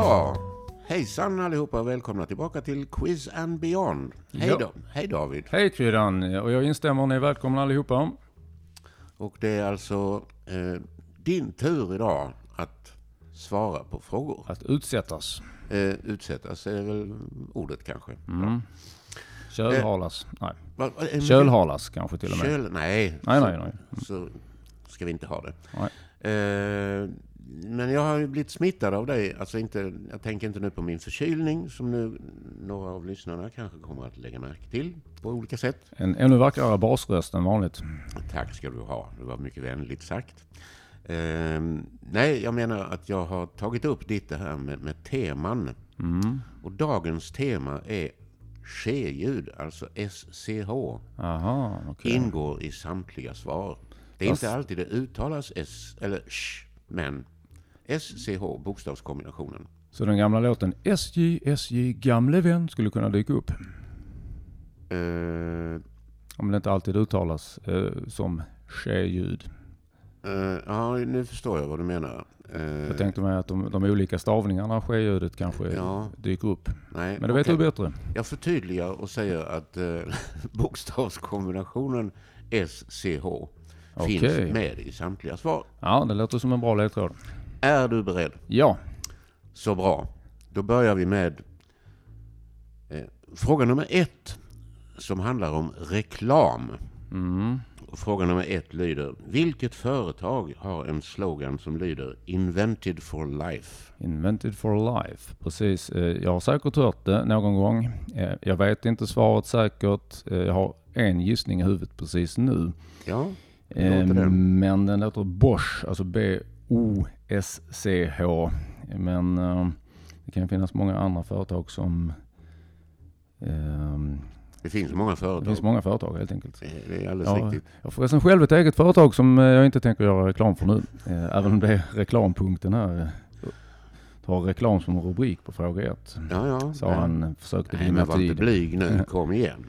Ja, hejsan allihopa och välkomna tillbaka till Quiz and Beyond. Hej, Ja. Hej David. Hej Kryddan, och jag instämmer, ni är välkomna allihopa. Och det är alltså eh, din tur idag att svara på frågor. Att utsättas. Eh, utsättas är väl ordet kanske. Mm. Kölhalas. Nej, Va- va- en- kölhalas kanske till och med. Köl, nej, Nej, så, nej, nej. så ska vi inte ha det. Nej. Eh, men jag har ju blivit smittad av dig. Alltså inte, jag tänker inte nu på min förkylning som nu några av lyssnarna kanske kommer att lägga märke till på olika sätt. En ännu vackrare basröst än vanligt. Tack ska du ha. Det var mycket vänligt sagt. Ehm, nej, jag menar att jag har tagit upp ditt det här med, med teman. Mm. Och dagens tema är ske-ljud, alltså SCH. Aha, okej. Ingår i samtliga svar. Det är Fast- inte alltid det uttalas S eller sh, men SCH, bokstavskombinationen. Så den gamla låten SJ, SJ, gamle vän skulle kunna dyka upp. Uh, Om det inte alltid uttalas eh, som ske-ljud. ja, nu förstår jag vad du menar. Eh, Jag tänkte mig att de, de olika stavningarna, ske-ljudet kanske Ja. dyker upp. nej, Men det vet okej. du bättre. Jag förtydligar och säger att eh, bokstavskombinationen SCH finns Okej. med i samtliga svar. Ja, det låter som en bra ledtråd. Är du beredd? Ja, Så bra. Då börjar vi med eh, fråga nummer ett som handlar om reklam. mm. Och fråga nummer ett lyder, vilket företag har en slogan som lyder Invented for life? Invented for life. Precis. Eh, Jag har säkert hört det någon gång. Eh, Jag vet inte svaret säkert. Eh, Jag har en gissning i huvudet precis nu. Ja, Eh, låter det. Men den låter Bosch, alltså B-O-S-C-H. Men eh, det kan finnas många andra företag som... ehm, det finns många Det företag. finns många företag helt enkelt. Det är alldeles Ja, riktigt. Jag har förresten själv ett eget företag som eh, jag inte tänker göra reklam för nu. Eh, Även om det är reklampunkten här. Tar reklam som rubrik på fråga ett. Ja, ja. Sa han, försökte Nej, vinna men var inte tid. blyg nu. Kom igen.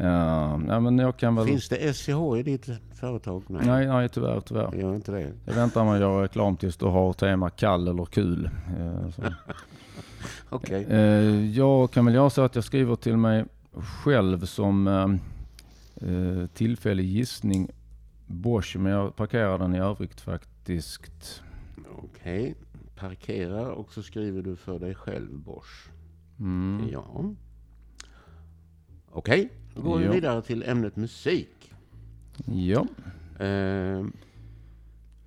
Ja, nej, men jag kan väl... Finns det SCH i ditt företag? Nej, Nej, nej tyvärr, tyvärr. gör inte det. Jag väntar med att göra reklam tills du har tema kall eller kul. Eh. Okej. Eh, Jag kan väl göra så att jag skriver till mig själv som eh, eh, tillfällig gissning Bosch, men jag parkerar den i övrigt faktiskt. Okej. Parkera och så skriver du för dig själv Bosch. Mm. Ja. Okej, då går vi vidare till ämnet musik. Ja. Eh,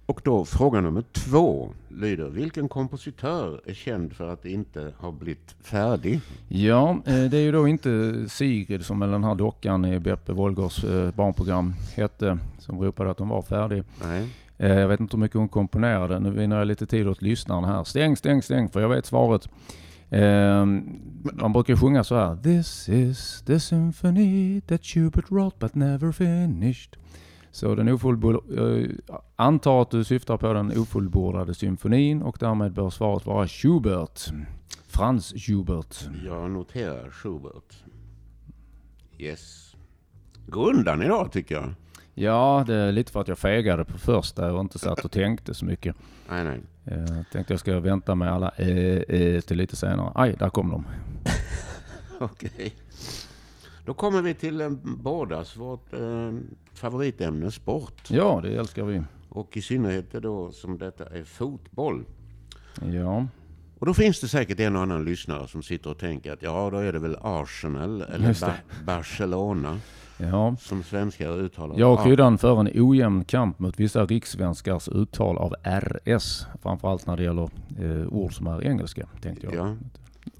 och då fråga nummer två lyder, vilken kompositör är känd för att inte ha blivit färdig? ja, eh, det är ju då inte Sigrid som den här dockan i Beppe Wolgers eh, barnprogram hette, som ropade att hon var färdig. Nej. Eh, Jag vet inte hur mycket hon komponerade. Nu vinner jag lite tid åt lyssnaren här. Stäng, stäng, stäng, för jag vet svaret. Eh, man brukar sjunga så här. This is the symphony that Schubert wrote but never finished. Så den ofullbordade, eh, antar att du syftar på den ofullbordade symfonin och därmed bör svaret vara Schubert. Frans Schubert. Jag noterar Schubert. Yes. Gå undan idag tycker jag. Ja, det är lite för att jag fegade på första och inte satt och tänkte så mycket. Nej, nej. Jag tänkte jag ska vänta med alla eh, eh, till lite senare. Aj, där kom de. Okej. Då kommer vi till eh, bådas vårt eh, favoritämne sport. Ja, det älskar vi. Och i synnerhet då som detta är fotboll. Ja, Och då finns det säkert en och annan lyssnare som sitter och tänker att ja, då är det väl Arsenal eller ba- Barcelona ja. som svenskar uttalar. Jag och Kryddan för en ojämn kamp mot vissa rikssvenskars uttal av RS. Framförallt när det gäller eh, ord som är engelska, tänkte jag. Ja.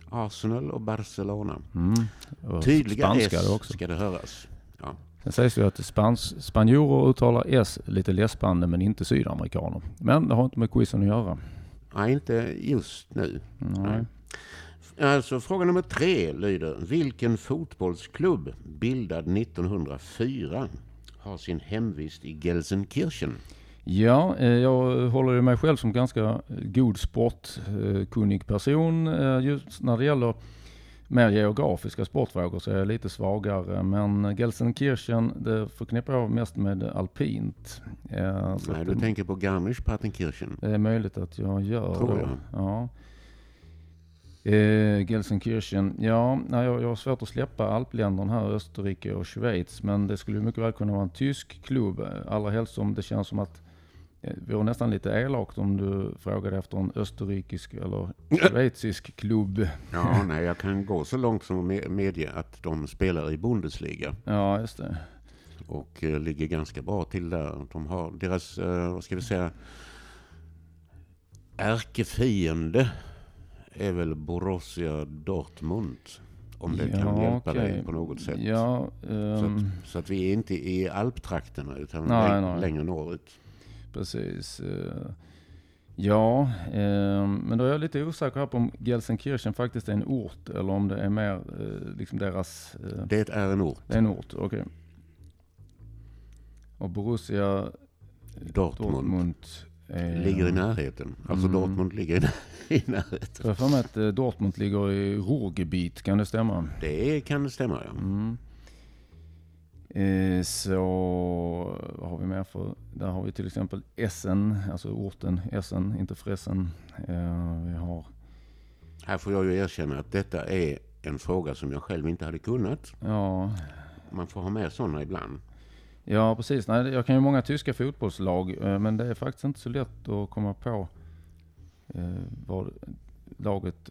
Arsenal och Barcelona. Mm. Och Tydliga spanska S också. ska det höras. Ja. Sen sägs det att spans, spanjorer uttalar S lite läspande men inte sydamerikaner. Men det har inte med quizen att göra. Nej, inte just nu. Nej. Alltså fråga nummer tre lyder. Vilken fotbollsklubb bildad 1904 har sin hemvist i Gelsenkirchen? Ja, eh, jag håller ju mig själv som ganska god sportkunnig person. Eh, Just när det gäller mer geografiska sportfrågor så är jag lite svagare. Men Gelsenkirchen, det förknippar jag mest med alpint. Eh, så Nej, du det- tänker på Garmisch-Partenkirchen. Det är möjligt att jag gör Tror jag. Ja. Eh, Gelsenkirchen, ja, jag, jag har svårt att släppa alpländerna här, Österrike och Schweiz. Men det skulle mycket väl kunna vara en tysk klubb. eh, Allra helst som det känns som att eh, det vore nästan lite elakt om du frågade efter en österrikisk eller schweizisk klubb. Ja, nej, jag kan gå så långt som att me- medge att de spelar i Bundesliga Ja, just det. och eh, ligger ganska bra till där. De har deras, eh, vad ska vi säga, ärkefiende är väl Borussia Dortmund. Om det kan Ja, hjälpa dig okej. på något sätt. Ja, Så, ehm, att, så att vi är inte i alptrakterna utan Nej, nej. längre norrut. precis. eh, Ja, ehm, men då är jag lite osäker här på om Gelsenkirchen faktiskt är en ort eller om det är mer eh, liksom deras... eh, Det är en ort, Det är en ort, okej. Och Borussia Dortmund. Dortmund. Ligger i närheten. Alltså Mm. Dortmund ligger i, när- i närheten. Jag har för mig att eh, Dortmund ligger i Ruhrgebiet, kan det stämma? Det kan stämma ja. Mm. Eh, så vad har vi mer för? Där har vi till exempel Essen, alltså orten Essen, inte Fressen. Eh, vi har, Här får jag ju erkänna att detta är en fråga som jag själv inte hade kunnat. ja, Man får ha med sådana ibland. Ja precis. Nej, jag kan ju många tyska fotbollslag, eh, men det är faktiskt inte så lätt att komma på eh, vad laget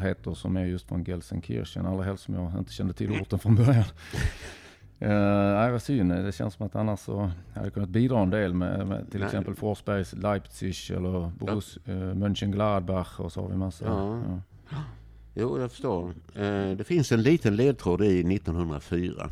heter som är just från Gelsenkirchen. Allra helst som jag inte kände till orten från början. Uh, nej, vad synd. Det känns som att annars så hade jag kunnat bidra en del med, med till Nej. exempel Forsbergs Leipzig eller Borus, uh, Mönchengladbach och så har vi massa. Ja. Ja. Jo, jag förstår. Eh, Det finns en liten ledtråd i 1904.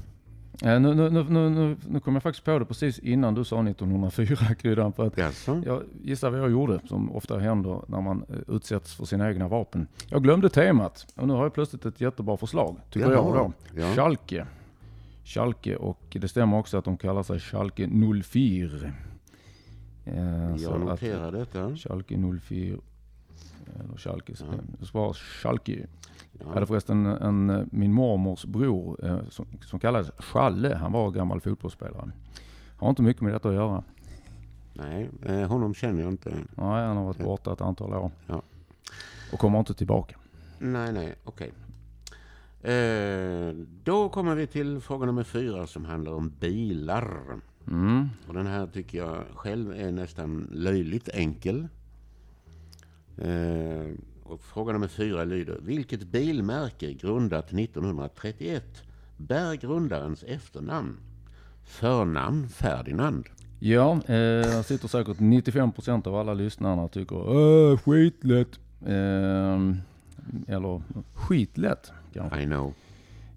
Eh, nu, nu, nu, nu, nu, kom jag faktiskt på det precis innan du sa 1904, Kryddan. För att Jaså? jag gissar vad jag gjorde, som ofta händer när man eh, utsätts för sina egna vapen. Jag glömde temat och nu har jag plötsligt ett jättebra förslag, tycker jag Jaha, då. ja. Schalke. Schalke och det stämmer också att de kallar sig Schalke 04. Eh, Jag noterar detta. Schalke 04. Eller Schalke. Ja. Det Schalke. Jag hade förresten en, min mormors bror eh, som, som kallades Challe. Han var gammal fotbollsspelare. Har inte mycket med detta att göra. Nej, eh, honom känner jag inte. Nej, han har varit borta ett antal år. Ja. Och kommer inte tillbaka. Nej, nej, okej. Eh, då kommer vi till fråga nummer fyra som handlar om bilar. Mm. Och den här tycker jag själv är nästan löjligt enkel. Eh, och fråga nummer fyra lyder. Vilket bilmärke grundat 1931 bär grundarens efternamn? Förnamn Ferdinand. Ja, eh, sitter säkert 95% av alla lyssnarna och tycker skitlätt. Eh, eller skitlätt kanske. I know.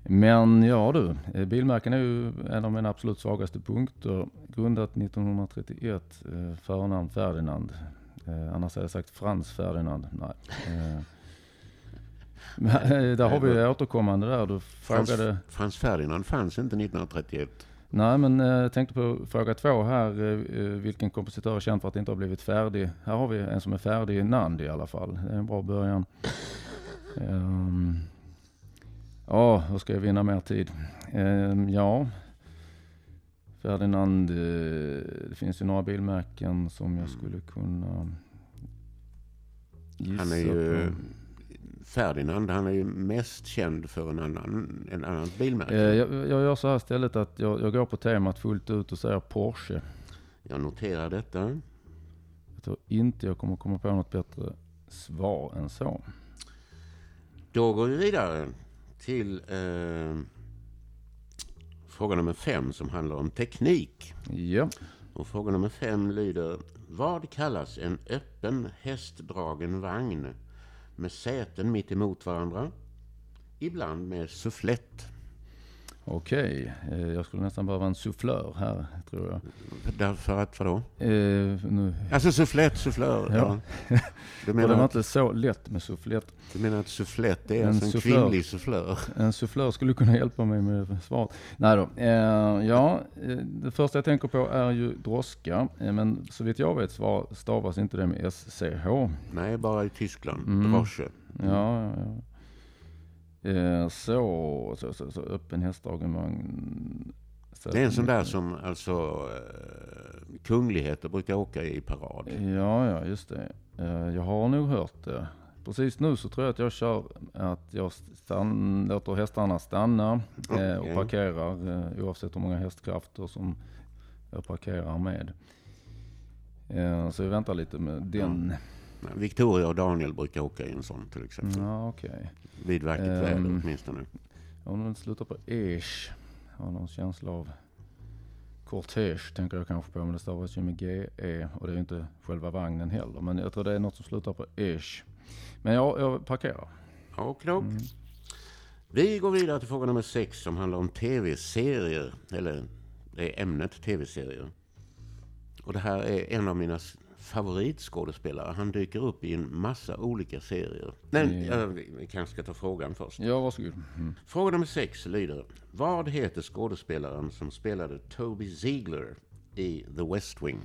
Men ja du, eh, bilmärken är ju en av mina absolut svagaste punkter. Grundat 1931, eh, förnamn Ferdinand. Eh, annars hade jag sagt Frans Ferdinand. Nej. Eh, men, eh, där har vi återkommande där. Du Frans, frågade... Frans Ferdinand fanns inte 1931. Nej men eh, jag tänkte på fråga två här. eh, eh, Vilken kompositör är känd för att inte ha blivit färdig? Här har vi en som är färdig, Nand i alla fall. Det är en bra början. Ehm, Ja, hur ska jag vinna mer tid? Ehm, ja, Ferdinand, eh, det finns ju några bilmärken som jag skulle kunna gissa Han är ju... på. Ferdinand, han är ju mest känd för en annan, en annan bilmärke. Eh, jag, jag gör så här istället att jag, jag går på temat fullt ut och säger Porsche. Jag noterar detta. Jag tror inte jag kommer komma på något bättre svar än så. Då går vi vidare till eh, fråga nummer fem som handlar om teknik. Ja, Och fråga nummer fem lyder. Vad kallas en öppen hästdragen vagn med säten mitt emot varandra? Ibland med sufflett. Okej. Eh, jag skulle nästan behöva en soufflör här, tror jag. Därför att vadå? Eh, nu, Alltså sufflett, sufflör. Ja. Ja. Du, för det menar var att, inte så lätt med soufflett. du menar att sufflett är En alltså en sufflör. kvinnlig sufflör? En soufflör skulle kunna hjälpa mig med svaret. Nej då. Eh, ja, eh, det första jag tänker på är ju droska. Eh, men så vitt jag vet stavas inte det med SCH. Nej, bara i Tyskland. Mm. Drosche. Ja, ja, ja. Eh, så, så, så, så öppen hästdragen vagn. Så Det är en sån där som alltså eh, kungligheter brukar åka i parad. Ja, ja, just det. Eh, jag har nog hört det. precis nu så tror jag att jag kör att jag stann, låter hästarna stanna eh, och parkerar oavsett hur många hästkrafter som jag parkerar med. Så vi väntar lite med den. Victoria och Daniel brukar åka i en sån till exempel. Ja, okej. Vid vackert Ehm. väder åtminstone. Om den slutar på ish. Jag har någon känsla av kortege tänker jag kanske på. Men det stavas ju med GE och det är ju inte själva vagnen heller. Men jag tror det är något som slutar på ish. Men jag, jag parkerar. Och dock. Mm. Vi går vidare till fråga nummer sex som handlar om tv-serier. Eller det är ämnet tv-serier. Och det här är en av mina favoritskådespelare. Han dyker upp i en massa olika serier. Nej, Ja. ja, vi vi kanske ska ta frågan först. Ja, varsågod. Mm. Fråga nummer sex lyder. Vad heter skådespelaren som spelade Toby Ziegler i The West Wing?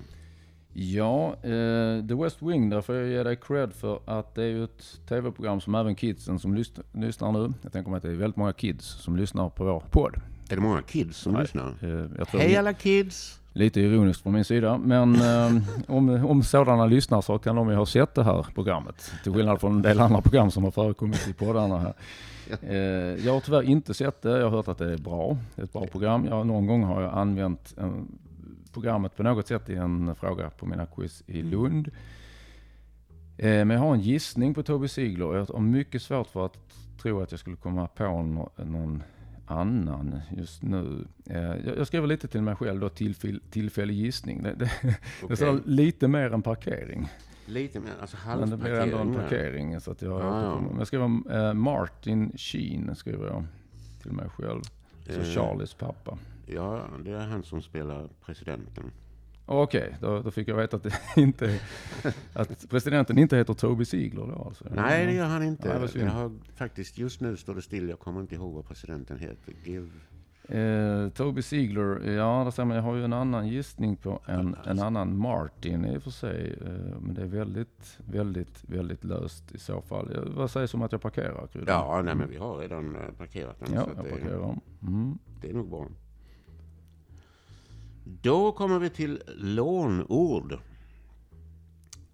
Ja, eh, The West Wing, där får jag ge dig cred för att det är ju ett tv-program som även kidsen som lyssn- lyssnar nu. Jag tänker mig att det är väldigt många kids som lyssnar på vår podd. Är det många kids som Nej, lyssnar? Eh, jag Hej alla kids! Lite ironiskt från min sida, men eh, om, om sådana lyssnar så kan de ju ha sett det här programmet. Till skillnad från en del andra program som har förekommit i poddarna här. Eh, jag har tyvärr inte sett det, jag har hört att det är bra. Det är ett bra program. Jag, någon gång har jag använt eh, programmet på något sätt i en fråga på mina quiz i Lund. Eh, men jag har en gissning på Toby Ziegler och jag har mycket svårt för att tro att jag skulle komma på nå- någon annan just nu. Eh, jag, skriver lite till mig själv då, tillfäll, tillfällig gissning. Det, det, det Okej. står lite mer än parkering. Lite mer, alltså Men det blir ändå en halvparkering. parkering. Så att jag, Ja, ja. jag skriver eh, Martin Sheen, skriver jag till mig själv. Så Eh. Charlies pappa. Ja, det är han som spelar presidenten. Okej, då, då fick jag veta att, det inte, att presidenten inte heter Toby Ziegler då alltså. Nej, det gör han inte. Synd. jag har faktiskt, just nu står det still. Jag kommer inte ihåg vad presidenten heter. Give... Eh, Toby Ziegler, ja där man, jag har ju en annan gissning på en, en annan Martin i och för sig. Eh, men det är väldigt, väldigt, väldigt löst i så fall. Jag, vad sägs om att jag parkerar? Kryddan? Ja, nej, men vi har redan eh, parkerat den. Ja, jag det, parkerar. Mm. det är nog bra. Då kommer vi till lånord.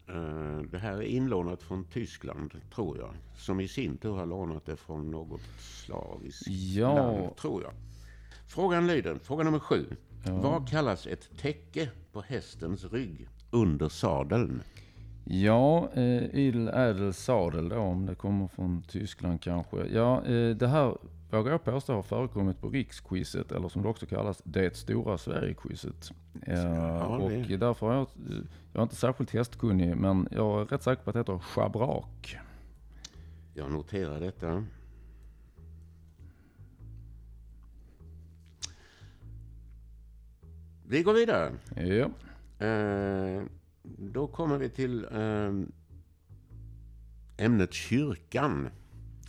Eh, Det här är inlånat från Tyskland, tror jag. Som i sin tur har lånat det från något slaviskt Ja. land, tror jag. Frågan lyder, fråga nummer sju. Ja. Vad kallas ett täcke på hästens rygg under sadeln? Ja, eh, idel ädel sadel då, om det kommer från Tyskland kanske. Ja, eh, det här vågar jag påstå har förekommit på riksquizet, eller som det också kallas, det stora Sverigequizet. Eh, och därför har jag, jag är inte särskilt hästkunnig, men jag är rätt säker på att det heter schabrak. Jag noterar detta. Vi går vidare. Ja, Eh, då kommer vi till eh, ämnet kyrkan.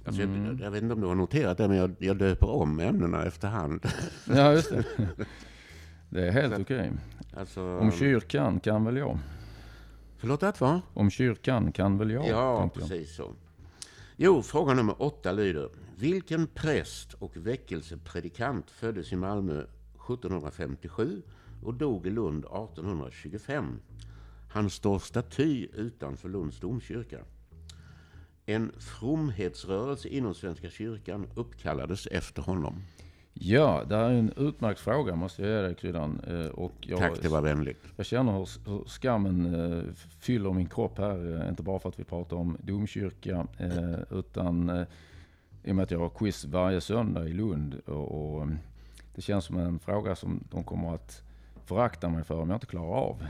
Alltså Mm. jag, jag vet inte om du har noterat det, men jag, jag döper om ämnena efterhand. ja just det. Det är helt okej. Alltså, Om kyrkan kan väl jag. Förlåt, att vad? Om kyrkan kan väl jag, Ja, tänkte jag. precis så. Jo, fråga nummer åtta lyder. Vilken präst och väckelsepredikant föddes i Malmö 1757 och dog i Lund 1825? Han står staty utanför Lunds domkyrka. En fromhetsrörelse inom Svenska kyrkan uppkallades efter honom. Ja, det här är en utmärkt fråga måste jag ge dig Kryddan. Eh, Och jag, Tack, det var vänligt. Jag känner hur, hur skammen eh, fyller min kropp här. eh, Inte bara för att vi pratar om domkyrka. Utan i och med att jag har quiz varje söndag i Lund. Och, det känns som en fråga som de kommer att förakta mig för om jag inte klarar av.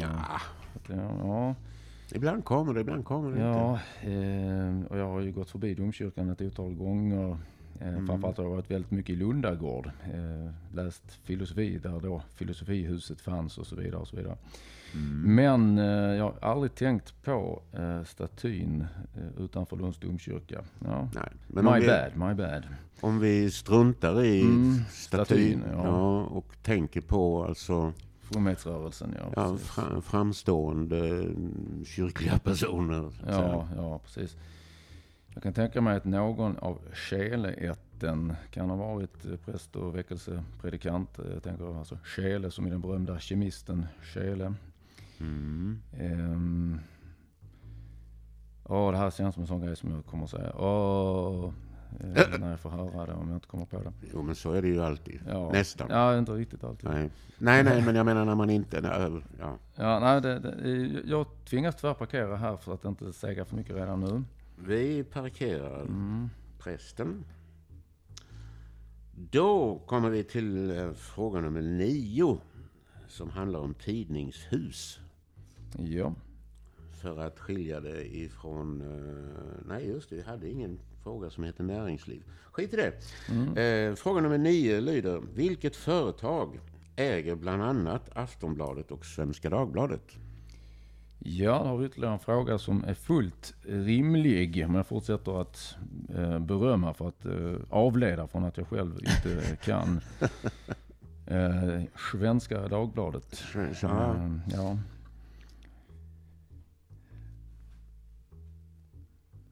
Ja, ja, ibland kommer det, ibland kommer det inte. ja eh, och jag har ju gått förbi domkyrkan ett otal gånger. Eh, Mm. Framförallt har jag varit väldigt mycket i Lundagård. Eh, läst filosofi där då filosofihuset fanns och så vidare. Och så vidare. Mm. Men eh, jag har aldrig tänkt på statyn utanför Lunds domkyrka. Ja. Nej, men my vi, bad, my bad. om vi struntar i Mm, statyn statyn, ja. ja, och tänker på alltså Fromhetsrörelsen, ja. Ja, framstående mm, kyrkliga personer. säga. Ja, ja, precis. Jag kan tänka mig att någon av Scheeleätten kan ha varit eh, präst och väckelsepredikant. Eh, Jag tänker alltså Scheele som är den berömda kemisten Scheele. Mm. Ehm, Åh, det här känns som en sån grej som jag kommer att säga. Åh, när jag får höra det om jag inte kommer på det. Jo, men så är det ju alltid. Ja. Nästan. Ja, inte riktigt alltid. Nej. nej, nej, men jag menar när man inte... när- Ja. Ja, nej, det, det, jag tvingas tyvärr parkera här för att inte säga för mycket redan nu. Vi parkerar Mm. prästen. Då kommer vi till eh, fråga nummer nio. Som handlar om tidningshus. Ja. För att skilja det ifrån... eh, nej, just det. Vi hade ingen fråga som heter näringsliv. Skit i det. Eh, fråga nummer nio lyder. Vilket företag äger bland annat Aftonbladet och Svenska Dagbladet? Ja, då har vi ytterligare en fråga som är fullt rimlig. Men jag fortsätter att eh, berömma för att eh, avleda från att jag själv inte kan eh, Svenska Dagbladet. Så, Eh, ja.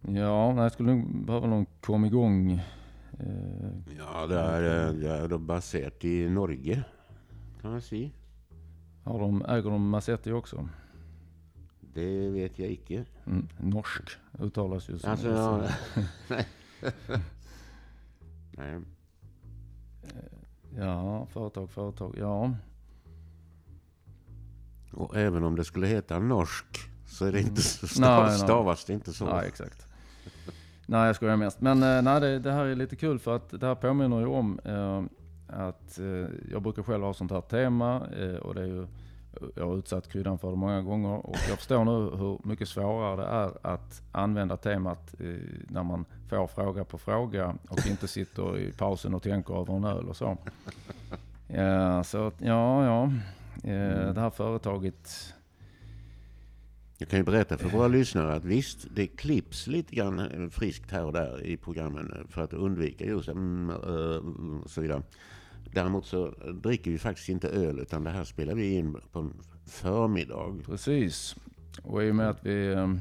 Ja, jag skulle nog behöva någon kom igång. Eh, Ja, det är, eh, det är baserat i Norge. Kan man säga. har de, äger de Massetti också? Det vet jag icke. Mm, norsk uttalas ju som Alltså, ja, nej. nej. Ja, företag, företag. Ja, Och även om det skulle heta norsk så är det inte så stav, Nej, nej. stavas det inte så. nej exakt. Nej, jag skojar mest. Men eh, nej, det, det här är lite kul för att det här påminner ju om eh, att eh, jag brukar själv ha sånt här tema eh, och det är ju jag har utsatt kryddan för det många gånger och jag förstår nu hur mycket svårare det är att använda temat eh, när man får fråga på fråga och inte sitter i pausen och tänker över en öl och så. Så ja, ja. Eh, det här företaget jag kan ju berätta för våra lyssnare att visst, det klipps lite grann eh, friskt här och där i programmen eh, för att undvika just eh, mm, eh, och så vidare. Däremot så dricker vi faktiskt inte öl utan det här spelar vi in på en förmiddag. Precis. Och i och med att vi eh,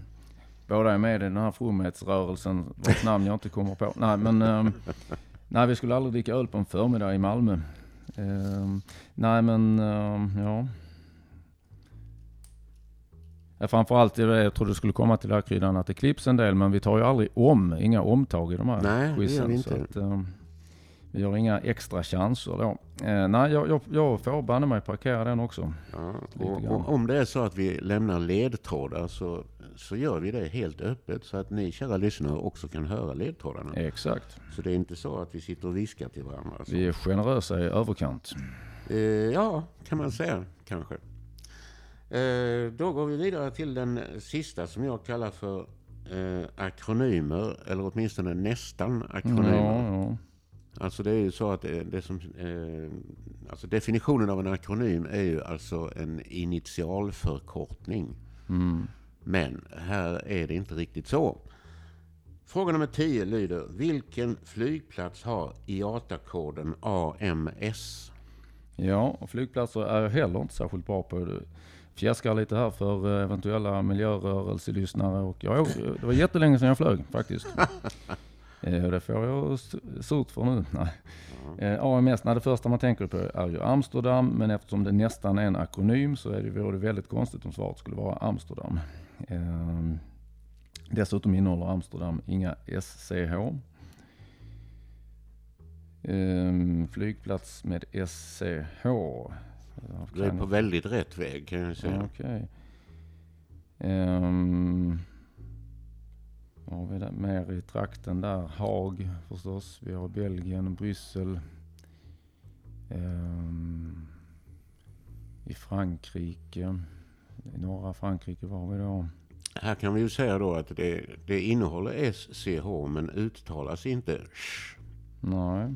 båda är med i den här fromhetsrörelsen, vars namn jag inte kommer på. Nej, men eh, nej, vi skulle aldrig dricka öl på en förmiddag i Malmö. Eh, nej, men ja. Ja, framförallt det jag trodde det skulle komma till den här kryddan att det klipps en del, men vi tar ju aldrig om, inga omtag i de här Nej, det quizen. vi Så inte. att, eh, vi har inga extra chanser då. Eh, nej, jag, jag, jag får banne mig parkera den också. Ja, och, och om det är så att vi lämnar ledtrådar så, så gör vi det helt öppet så att ni kära lyssnare också kan höra ledtrådarna. Exakt. Så det är inte så att vi sitter och viskar till varandra. Så. Vi är generösa i överkant. Eh, ja, kan man säga kanske. Eh, då går vi vidare till den sista som jag kallar för eh, akronymer, eller åtminstone nästan akronymer. Ja, ja. Alltså det är ju så att det, det som, eh, alltså definitionen av en akronym är ju alltså en initialförkortning. Mm. Men här är det inte riktigt så. Fråga nummer 10 lyder, vilken flygplats har IATA-koden AMS? ja, flygplatser är heller inte särskilt bra på. Det fjäskar lite här för eh, eventuella miljörörelselyssnare. Och jag, det var jättelänge sedan jag flög faktiskt. Eh, det får jag surt för nu. Nej. Eh, AMS, nej, det första man tänker på är ju Amsterdam, men eftersom det nästan är en akronym så är det, vore det väldigt konstigt om svaret skulle vara Amsterdam. Eh, dessutom innehåller Amsterdam inga SCH. Eh, flygplats med SCH. Du är på väldigt rätt väg kan jag säga. Okej. Ehm, vad har vi där? Mer i trakten där. Haag förstås. Vi har Belgien, Bryssel. Ehm, I Frankrike. I norra Frankrike var vi då. Här kan vi ju säga då att det, det innehåller SCH men uttalas inte sh. Nej.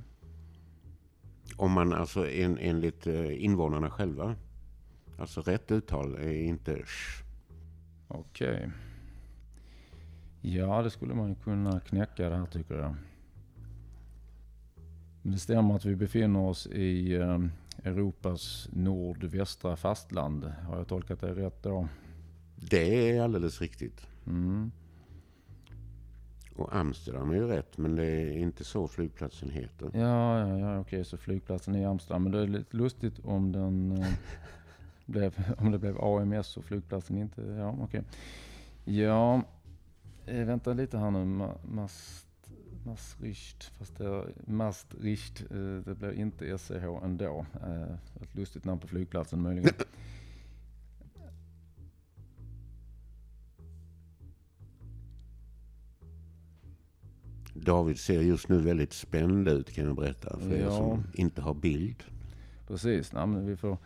Om man alltså en, enligt eh, invånarna själva. Alltså rätt uttal är inte sh. Okej. Ja, det skulle man ju kunna knäcka det här tycker jag. Men det stämmer att vi befinner oss i eh, Europas nordvästra fastland. Har jag tolkat det rätt då? Det är alldeles riktigt. Mm. Och Amsterdam är ju rätt men det är inte så flygplatsen heter. Ja, ja, ja okej, så flygplatsen är i Amsterdam. Men det är lite lustigt om den eh, blev, om det blev AMS och flygplatsen inte, ja okej. Ja, Eh, vänta lite här nu. Ma mast, Maastricht, fast det Maastricht. Eh, det blir inte SCH ändå. Ett lustigt namn på flygplatsen möjligen. David ser just nu väldigt spänd ut kan jag berätta för er Ja. som inte har bild. Precis. Nej, vi, får,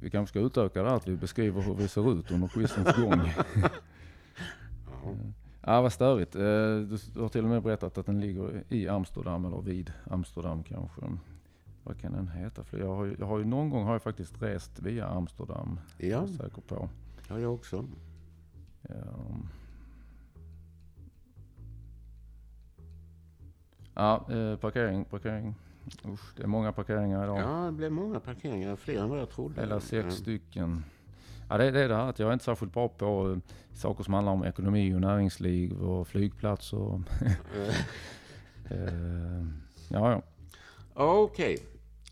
vi kanske ska utöka det här att vi beskriver hur vi ser ut under quizens gång. Ja. Ja, vad störigt. Eh, Du har till och med berättat att den ligger i Amsterdam eller vid Amsterdam kanske. Vad kan den heta? För jag har, jag har ju någon gång har jag faktiskt rest via Amsterdam. Ja, Jag är säker på. ja, jag också. Ehm. Ja, eh, parkering, parkering. Usch, det är många parkeringar idag. Ja, det blev många parkeringar, fler än vad jag trodde. Hela sex Ja. stycken. Ja, det, det är det här att jag är inte särskilt bra på eh, saker som handlar om ekonomi och näringsliv och flygplatser. Eh, ja, ja. Okej,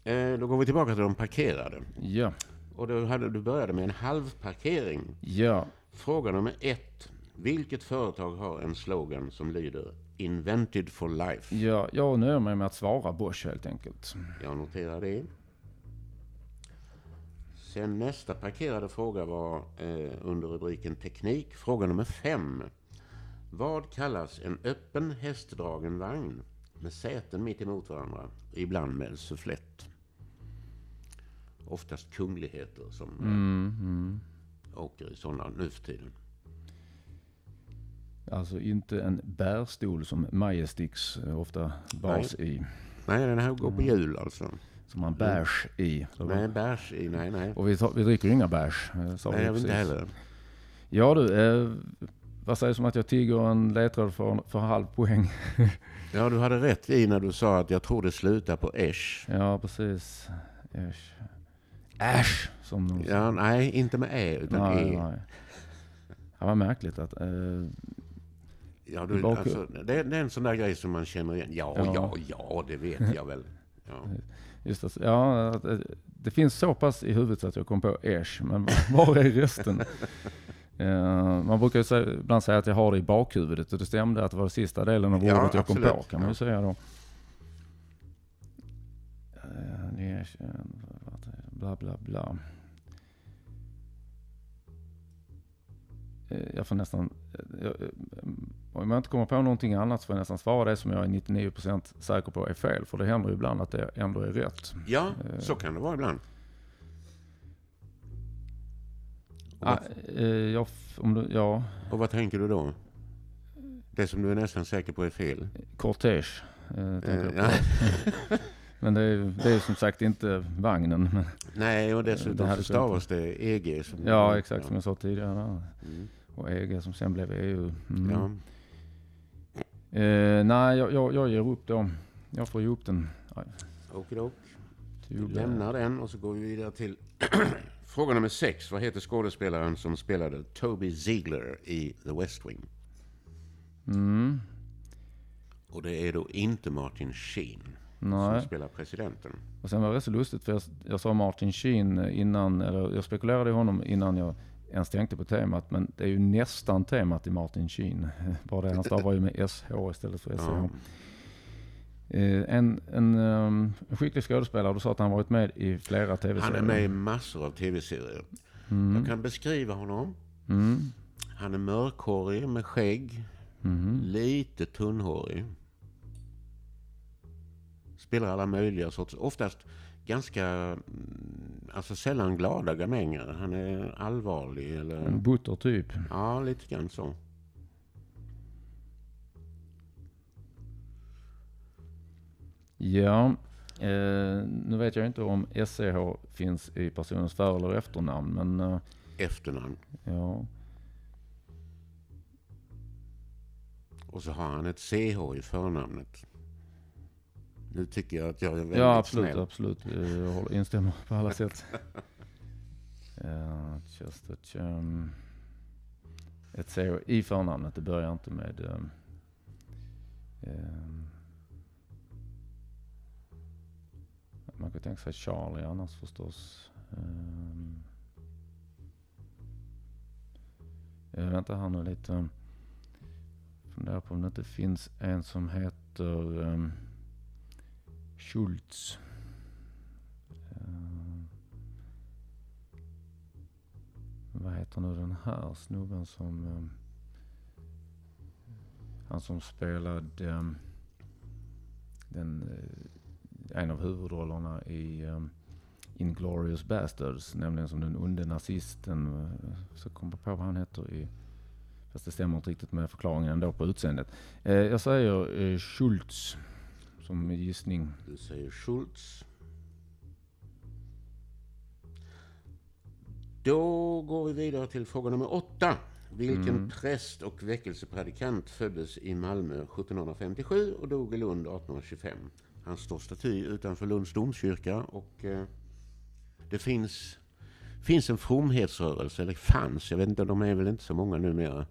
eh, då går vi tillbaka till de parkerade. Ja, Och då hade, du började med en halvparkering. ja. Fråga nummer ett. Vilket företag har en slogan som lyder Invented for life? ja jag nöjer mig med att svara Bosch helt enkelt. Jag noterar det. Sen nästa parkerade fråga var eh, under rubriken teknik. Fråga nummer fem. Vad kallas en öppen hästdragen vagn med säten mitt emot varandra, ibland med sufflett? Oftast kungligheter som eh, Mm, mm. åker i sådana nu för tiden. Alltså inte en bärstol som Majestix eh, ofta bars i. Nej, den här går på hjul alltså. Som man bärs i. Nej, bärs i, nej, nej. Och vi, tar, vi dricker inga bärs. eh, Nej, jag vill inte heller. Ja du, eh, vad sägs om att jag tigger en ledtråd för, för halv poäng? Ja, du hade rätt i när du sa att jag tror det slutar på esh. Ja, precis. Äsch. Äsch! Som de Ja, nej, inte med ä, utan nej, e. nej. Ja, vad märkligt att... Eh, Ja, du, alltså, det, det är en sån där grej som man känner igen. Ja, Ja. ja, ja, det vet jag väl. Ja. just det, ja, eh, det finns så pass i huvudet så att jag kom på äsch, men var är resten? Eh, man brukar ju säga, ibland säga att jag har det i bakhuvudet och det stämde att det var sista delen av Ja, ordet jag kom absolut. på kan man ju säga då. Eh, Bla bla bla. Jag får nästan, jag, om jag inte kommer på någonting annat så får jag nästan svara det som jag är 99% säker på är fel. För det händer ju ibland att det ändå är rätt. ja, så kan det vara ibland. Och, Ah, vad, eh, jag, om du, ja, och vad tänker du då? Det som du är nästan säker på är fel? kortege. Eh, Eh, ja. Men det är, det är som sagt inte vagnen. Men, Nej, och Det dessutom så stavas det EG. Som, ja, exakt som jag sa tidigare. Mm. Och EG som sen blev EU. Mm. Ja. Eh, nej, jag, jag, jag ger upp då. Jag får ge upp den. Okidok. Vi lämnar den och så går vi vidare till fråga nummer sex. Vad heter skådespelaren som spelade Toby Ziegler i The West Wing? Mm. Och det är då inte Martin Sheen Nej. som spelar presidenten. Och sen var det så lustigt för jag, jag sa Martin Sheen innan, eller jag spekulerade i honom innan jag ens tänkte på temat. Men det är ju nästan temat i Martin Sheen. Bara det, han stavar ju med SH istället för SH. Ja. Eh, en, en, um, en skicklig skådespelare, du sa att han varit med i flera tv-serier. Han är med i massor av tv-serier. Mm. Jag kan beskriva honom. Mm. Han är mörkhårig med skägg. Mhm. Lite tunnhårig. Spelar alla möjliga sorts, oftast ganska, mm, alltså sällan glada gamänger. Han är allvarlig eller, En butter typ. ja lite grann så. Ja, eh, nu vet jag inte om SCH finns i personens för eller efternamn. Men eh, Efternamn. ja, Och så har han ett CH i förnamnet. Nu tycker jag att jag är väldigt ja absolut, snäll. absolut. Jag håller- instämmer på alla sätt. Ja, just ett, um, ett CH i förnamnet, det börjar inte med um, um, man kan tänka sig Charlie annars förstås. Um, eh, vänta här nu lite. Funderar på om det inte finns en som heter um, Schultz. Uh, vad heter nu den här snubben som... Um, han som spelade um, den, uh, en av huvudrollerna i um, Inglorious Bastards, nämligen som den onde nazisten. Uh, så kommer jag på vad han heter i Fast det stämmer inte riktigt med förklaringen ändå på utseendet. Jag säger Schultz som gissning. Du säger Schultz. Då går vi vidare till fråga nummer åtta. Vilken mm. präst och väckelsepredikant föddes i Malmö 1757 och dog i Lund 1825? Han står staty utanför Lunds domkyrka och eh, det finns, finns en fromhetsrörelse, eller fanns, jag vet inte, de är väl inte så många numera,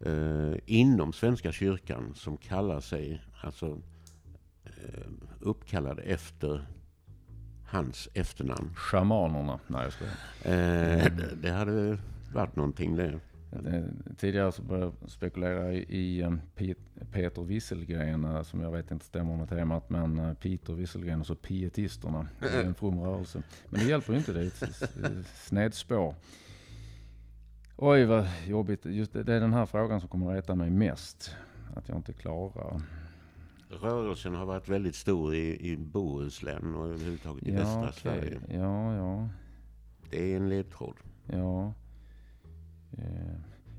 eh, inom Svenska kyrkan som kallar sig, alltså eh, uppkallade efter hans efternamn. Schamanerna? Nej, jag skojar. Eh, det, det hade varit någonting det. Tidigare så började jag spekulera i, um, Peter Wisselgren, uh, som jag vet inte stämmer med temat, men Peter Wisselgren och så pietisterna. Det är en from rörelse. Men det hjälper ju inte, det är ett snedspår. Oj vad jobbigt. Just det, det är den här frågan som kommer att reta mig mest. Att jag inte klarar. Rörelsen har varit väldigt stor i, i Bohuslän och överhuvudtaget i ja, västra okay. Sverige. Ja, ja. Det är en ledtråd. Ja. Eh,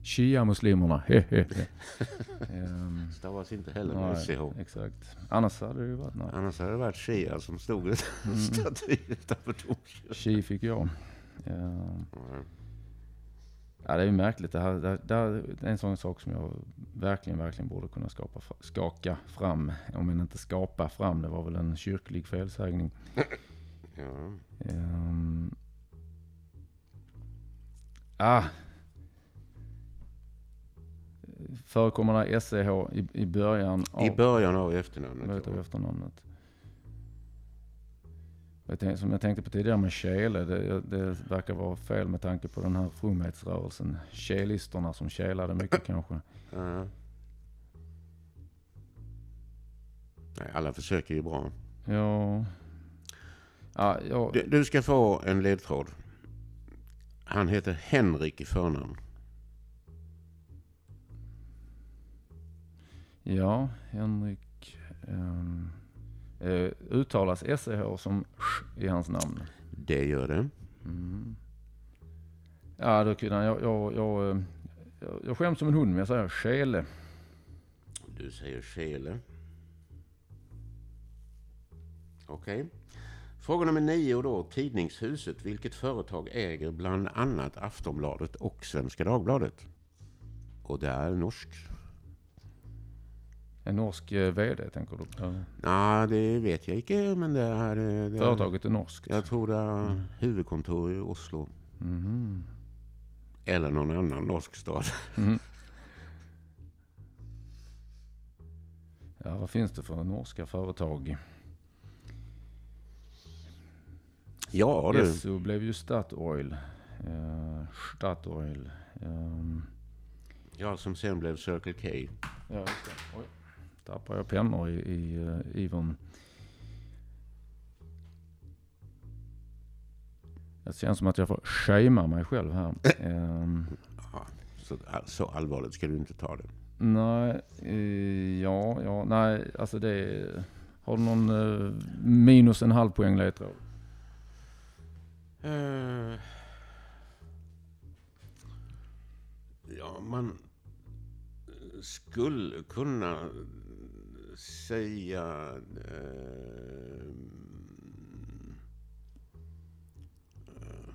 Shia-muslimerna. um, Stavas inte heller med SCH. Exakt. Annars hade det ju varit... Nej. Annars hade det varit Shia som stod mm. staty utanför domkyrkan. Shi fick jag. Ja. Mm. Ja, det är ju märkligt. Det, här, det, det är en sån sak som jag verkligen, verkligen borde kunna skapa, skaka fram. Om jag inte skapa fram, det var väl en kyrklig felsägning. Ja. Um, ah. Förekommer det SEH i, i början av... I början av efternamnet. Av efternamnet. Som jag tänkte på tidigare med Kele, det, det verkar vara fel med tanke på den här fromhetsrörelsen. Kelisterna som kelade mycket kanske. Uh. Nej, alla försöker ju bra. Ja. ja, ja. Du, du ska få en ledtråd. Han heter Henrik i förnamn. Ja, Henrik. Um, Uh, uttalas SCH som sh i hans namn? Det gör det. Mm. Ja, då kunde jag, jag, jag, eh, jag, jag skäms som en hund, men jag säger Skele. Du säger Skele. Okej. Okay. Fråga nummer nio då. Tidningshuset. Vilket företag äger bland annat Aftonbladet och Svenska Dagbladet? Och det är norskt. En norsk eh, VD tänker du? Ja, nah, det vet jag inte. Men det är, det Företaget är norskt? Jag tror det är mm. huvudkontor i Oslo. Mm. Eller någon annan norsk stad. Mm. Ja, vad finns det för norska företag? Ja du. SO blev ju Statoil. Uh, Statoil. Um. Ja, som sen blev Circle K. Ja, just det. Oj tappar jag pennor i, i uh, ivern. Det känns som att jag får shamea mig själv här. um, ja, så, så allvarligt ska du inte ta det. Nej, uh, ja, ja, nej, alltså det Har du någon uh, minus en halv poäng ledtråd? Uh, ja, man skulle kunna säga... Eh,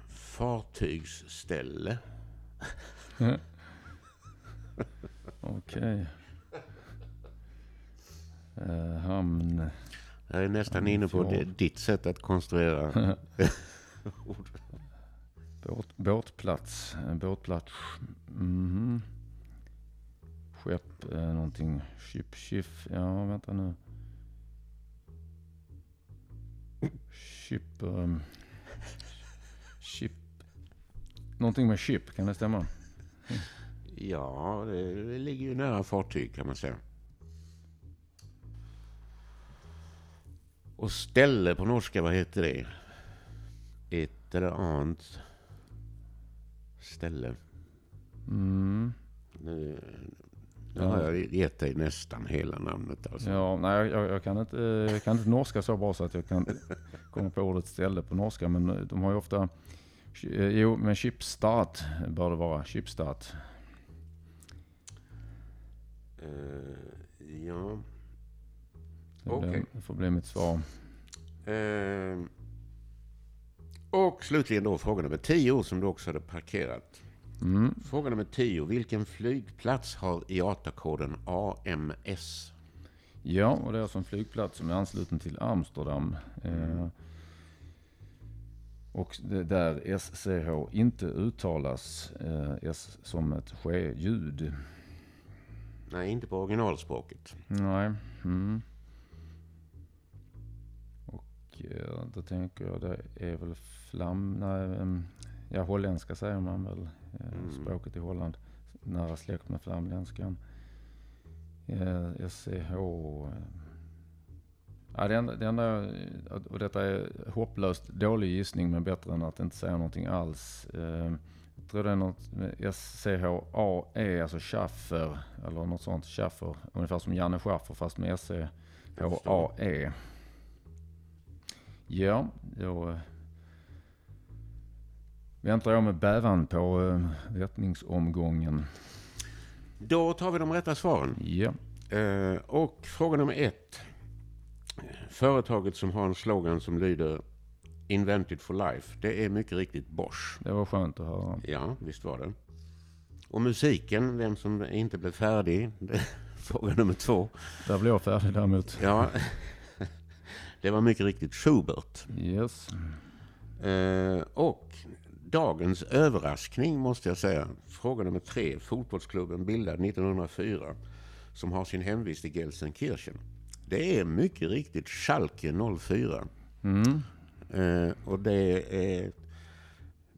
fartygsställe. Okej. Okay. Uh, hamn. Jag är nästan inne på det, ditt sätt att konstruera ord. Båt, båtplats. Båtplats. Mm -hmm skepp, eh, någonting, ship, shift, ja vänta nu. Ship, um, ship, någonting med ship, kan det stämma? Ja, det ligger ju nära fartyg kan man säga. Och ställe på norska, vad heter det? Ett eller annat ställe. Mm. Nu, har jag gett dig nästan hela namnet alltså. Ja, nej, jag, jag, kan inte, jag kan inte norska så bra så att jag kan komma på ordet ställe på norska. Men eh, de har ju ofta... eh, Jo, men Schibstad bör det vara. Schibstad. Eh, ja. Okej. blir, det får bli mitt svar. Eh, och slutligen då fråga nummer 10 som du också hade parkerat. Mm. Fråga nummer 10. Vilken flygplats har IATA-koden AMS? Ja, och det är alltså en flygplats som är ansluten till Amsterdam. Eh, och där SCH inte uttalas eh, S som ett ske-ljud. Nej, inte på originalspråket. Nej. Mm. Och eh, då tänker jag det är väl flam... Nej, em, ja, holländska säger man väl. Eh, Mm. Språket i Holland. Nära släkt med flamländskan. Eh, SCH... Eh. Ja, det enda, det enda, och detta är hopplöst dålig gissning men bättre än att inte säga någonting alls. Eh, jag tror det är något SCHAE, alltså Schaffer eller något sånt. Schaffer, ungefär som Janne Schaffer fast med SCHAE. Ja, då eh, väntar jag med bävan på eh, rättningsomgången. Då tar vi de rätta svaren. Ja, Eh, och fråga nummer ett. Företaget som har en slogan som lyder Invented for life. Det är mycket riktigt Bosch. det var skönt att höra. Ja, visst var det. Och musiken, vem som inte blev färdig. Fråga nummer två. Där blev jag färdig däremot. Ja, det var mycket riktigt Schubert. Yes. Eh, och dagens överraskning måste jag säga. Fråga nummer tre. Fotbollsklubben bildad 1904 som har sin hemvist i Gelsenkirchen. Det är mycket riktigt Schalke 04. Mm. Eh, och det är,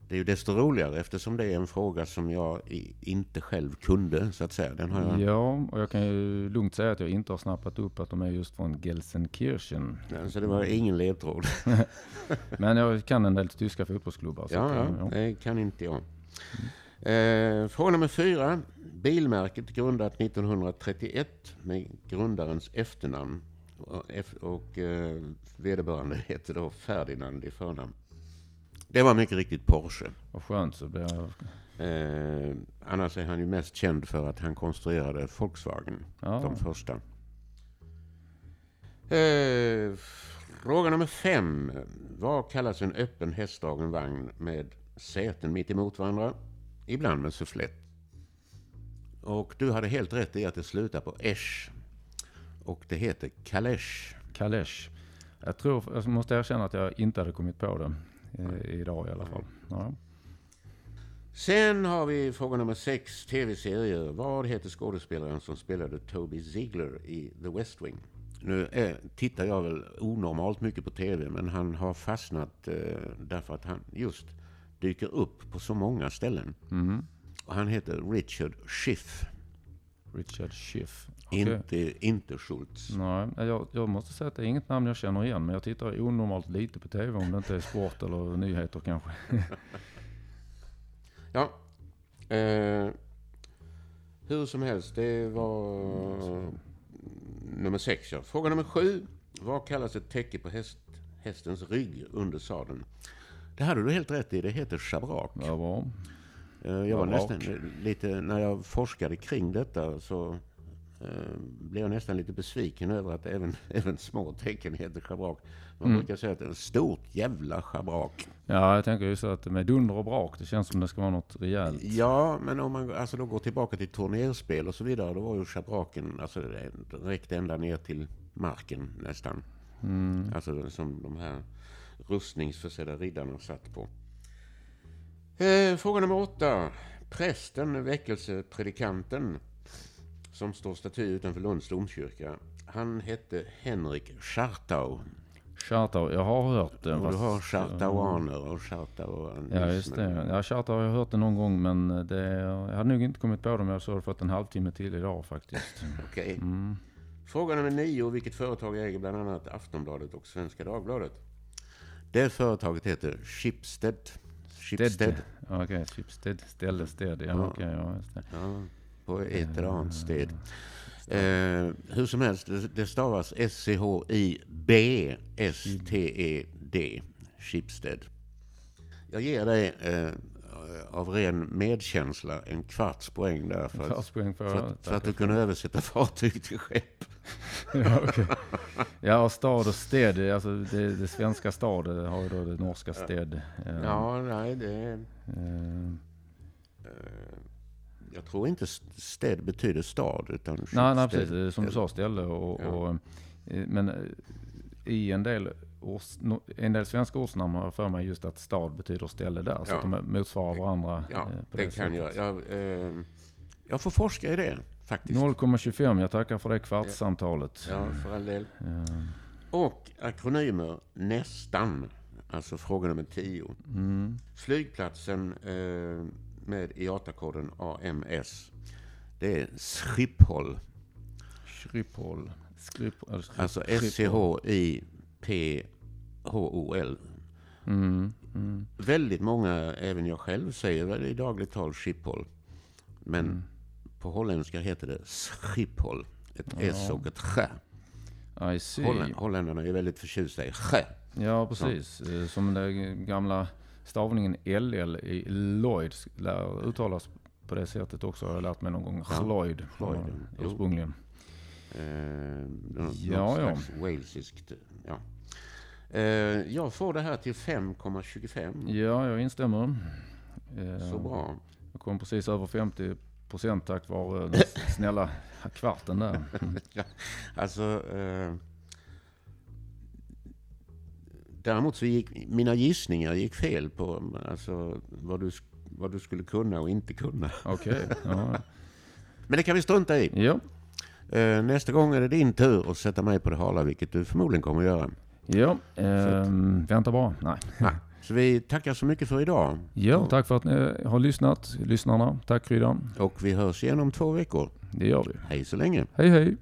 det är ju desto roligare eftersom det är en fråga som jag inte själv kunde så att säga. Den har jag, Ja, och jag kan ju lugnt säga att jag inte har snappat upp att de är just från Gelsenkirchen. Så det var ingen ledtråd. Men jag kan en del tyska fotbollsklubbar. Ja, att, ja, ja. det kan inte jag. Eh, fråga nummer fyra. Bilmärket grundat 1931 med grundarens efternamn. Och, och eh, vederbörande heter då Ferdinand i förnamn. Det var mycket riktigt Porsche. Vad skönt så jag... Eh, annars är han ju mest känd för att han konstruerade Volkswagen, Ja, de första. Eh, fråga nummer fem. Vad kallas en öppen hästdragen vagn med säten mitt emot varandra? Ibland med sufflett. Och du hade helt rätt i att det slutar på esch. Och det heter kalesch. Kalesh. Jag tror, jag måste erkänna att jag inte hade kommit på det idag i alla fall. Ja. Sen har vi fråga nummer sex, tv-serier. Vad heter skådespelaren som spelade Toby Ziegler i The West Wing? Nu är, tittar jag väl onormalt mycket på tv, men han har fastnat eh, därför att han just dyker upp på så många ställen. Mm. Och han heter Richard Schiff, Richard Schiff. Okej. inte, inte Schultz. Nej, jag, jag måste säga att det är inget namn jag känner igen. Men jag tittar onormalt lite på tv om det inte är sport eller nyheter kanske. Ja. Eh, hur som helst, det var nummer sex. Ja. Fråga nummer sju. Vad kallas ett täcke på häst, hästens rygg under sadeln? Det hade du helt rätt i. Det heter schabrak. Ja, bra. Eh, jag var nästan lite, när jag forskade kring detta så eh, blev jag nästan lite besviken över att även, även små tecken heter schabrak. Man Mm. brukar säga att det är ett stort jävla schabrak. Ja, jag tänker ju så att med dunder och brak, det känns som det ska vara något rejält. Ja, men om man alltså då går tillbaka till turnerspel och så vidare, då var ju schabraken, alltså det räckte ända ner till marken nästan. Mm. Alltså som de här rustningsförsedda riddarna satt på. Eh, fråga nummer åtta. Prästen, väckelsepredikanten, som står staty utanför Lunds domkyrka. Han hette Henrik Schartau. Charter, jag har hört det. Och du har chartauaner och chartauanismen. Ja, just det. Ja, Charter har jag hört det någon gång, men det, jag hade nog inte kommit på det om jag så hade fått en halvtimme till idag faktiskt. Okej. Mm. Fråga nummer nio. Vilket företag äger bland annat Aftonbladet och Svenska Dagbladet? Det företaget heter Schibsted. Schibsted. Okej, Schibsted, ställe, sted. Ja, Ja. okej, ja, just det. Ja, på ett eller annat sted. Eh, hur som helst, det, det stavas S-C-H-I-B-S-T-E-D. Schibsted. Jag ger dig eh, av ren medkänsla en kvarts poäng där för att, Kvartspoäng för, för, att, för att du kunde översätta fartyg till skepp. ja, okej. ja, och stad och sted. Alltså det, det svenska stad har ju då det norska sted. Eh, Ja, nej, det... Eh, jag tror inte sted betyder stad, utan nej, nej, precis. Som du sa, ställe och... Ja. och eh, men eh, i en del, no- en del svenska ortsnamn har för mig just att stad betyder ställe där. Så Ja. att de motsvarar varandra. Ja, eh, på det, kan sättet. jag. Jag, eh, jag får forska i det, faktiskt. 0,25. Jag tackar för det kvartssamtalet. Ja, för all del. Eh, Och akronymer nästan. Alltså fråga nummer 10. Mm. Flygplatsen eh, med IATA-koden AMS. Det är Schiphol. Schiphol. Skrip- eller Schip- S-C-H-I-P-H-O-L. Mm. Mm. Väldigt många, även jag själv, säger väl i dagligt tal Schiphol. Men Mm. på holländska heter det Schiphol. Ett S Ja. och ett Ch. I see. Holländ, holländarna är väldigt förtjusta i Ch. Ja, precis. Eh, Som den gamla stavningen LL i Lloyd lär uttalas på det sättet också. Har jag lärt mig någon gång. Ja, Lloyd. Lloyd. Ursprungligen. Eh, Ja, ja. walesiskt. Ja. Eh, jag får det här till 5,25. Ja, jag instämmer. Eh, Så bra. Jag kom precis över 50 procent tack vare den snälla kvarten där. Mm. Alltså, eh, däremot så gick mina gissningar gick fel på alltså, vad, du, vad du skulle kunna och inte kunna. Okej. Ja. Men det kan vi strunta i. ja. Eh, nästa gång är det din tur att sätta mig på det hala, vilket du förmodligen kommer att göra. Ja, ehm, vänta bara. Nej. Så vi tackar så mycket för idag. Ja, tack för att ni har lyssnat, lyssnarna. Tack Kryddan. Och vi hörs igen om två veckor. Det gör vi. Hej så länge. Hej hej.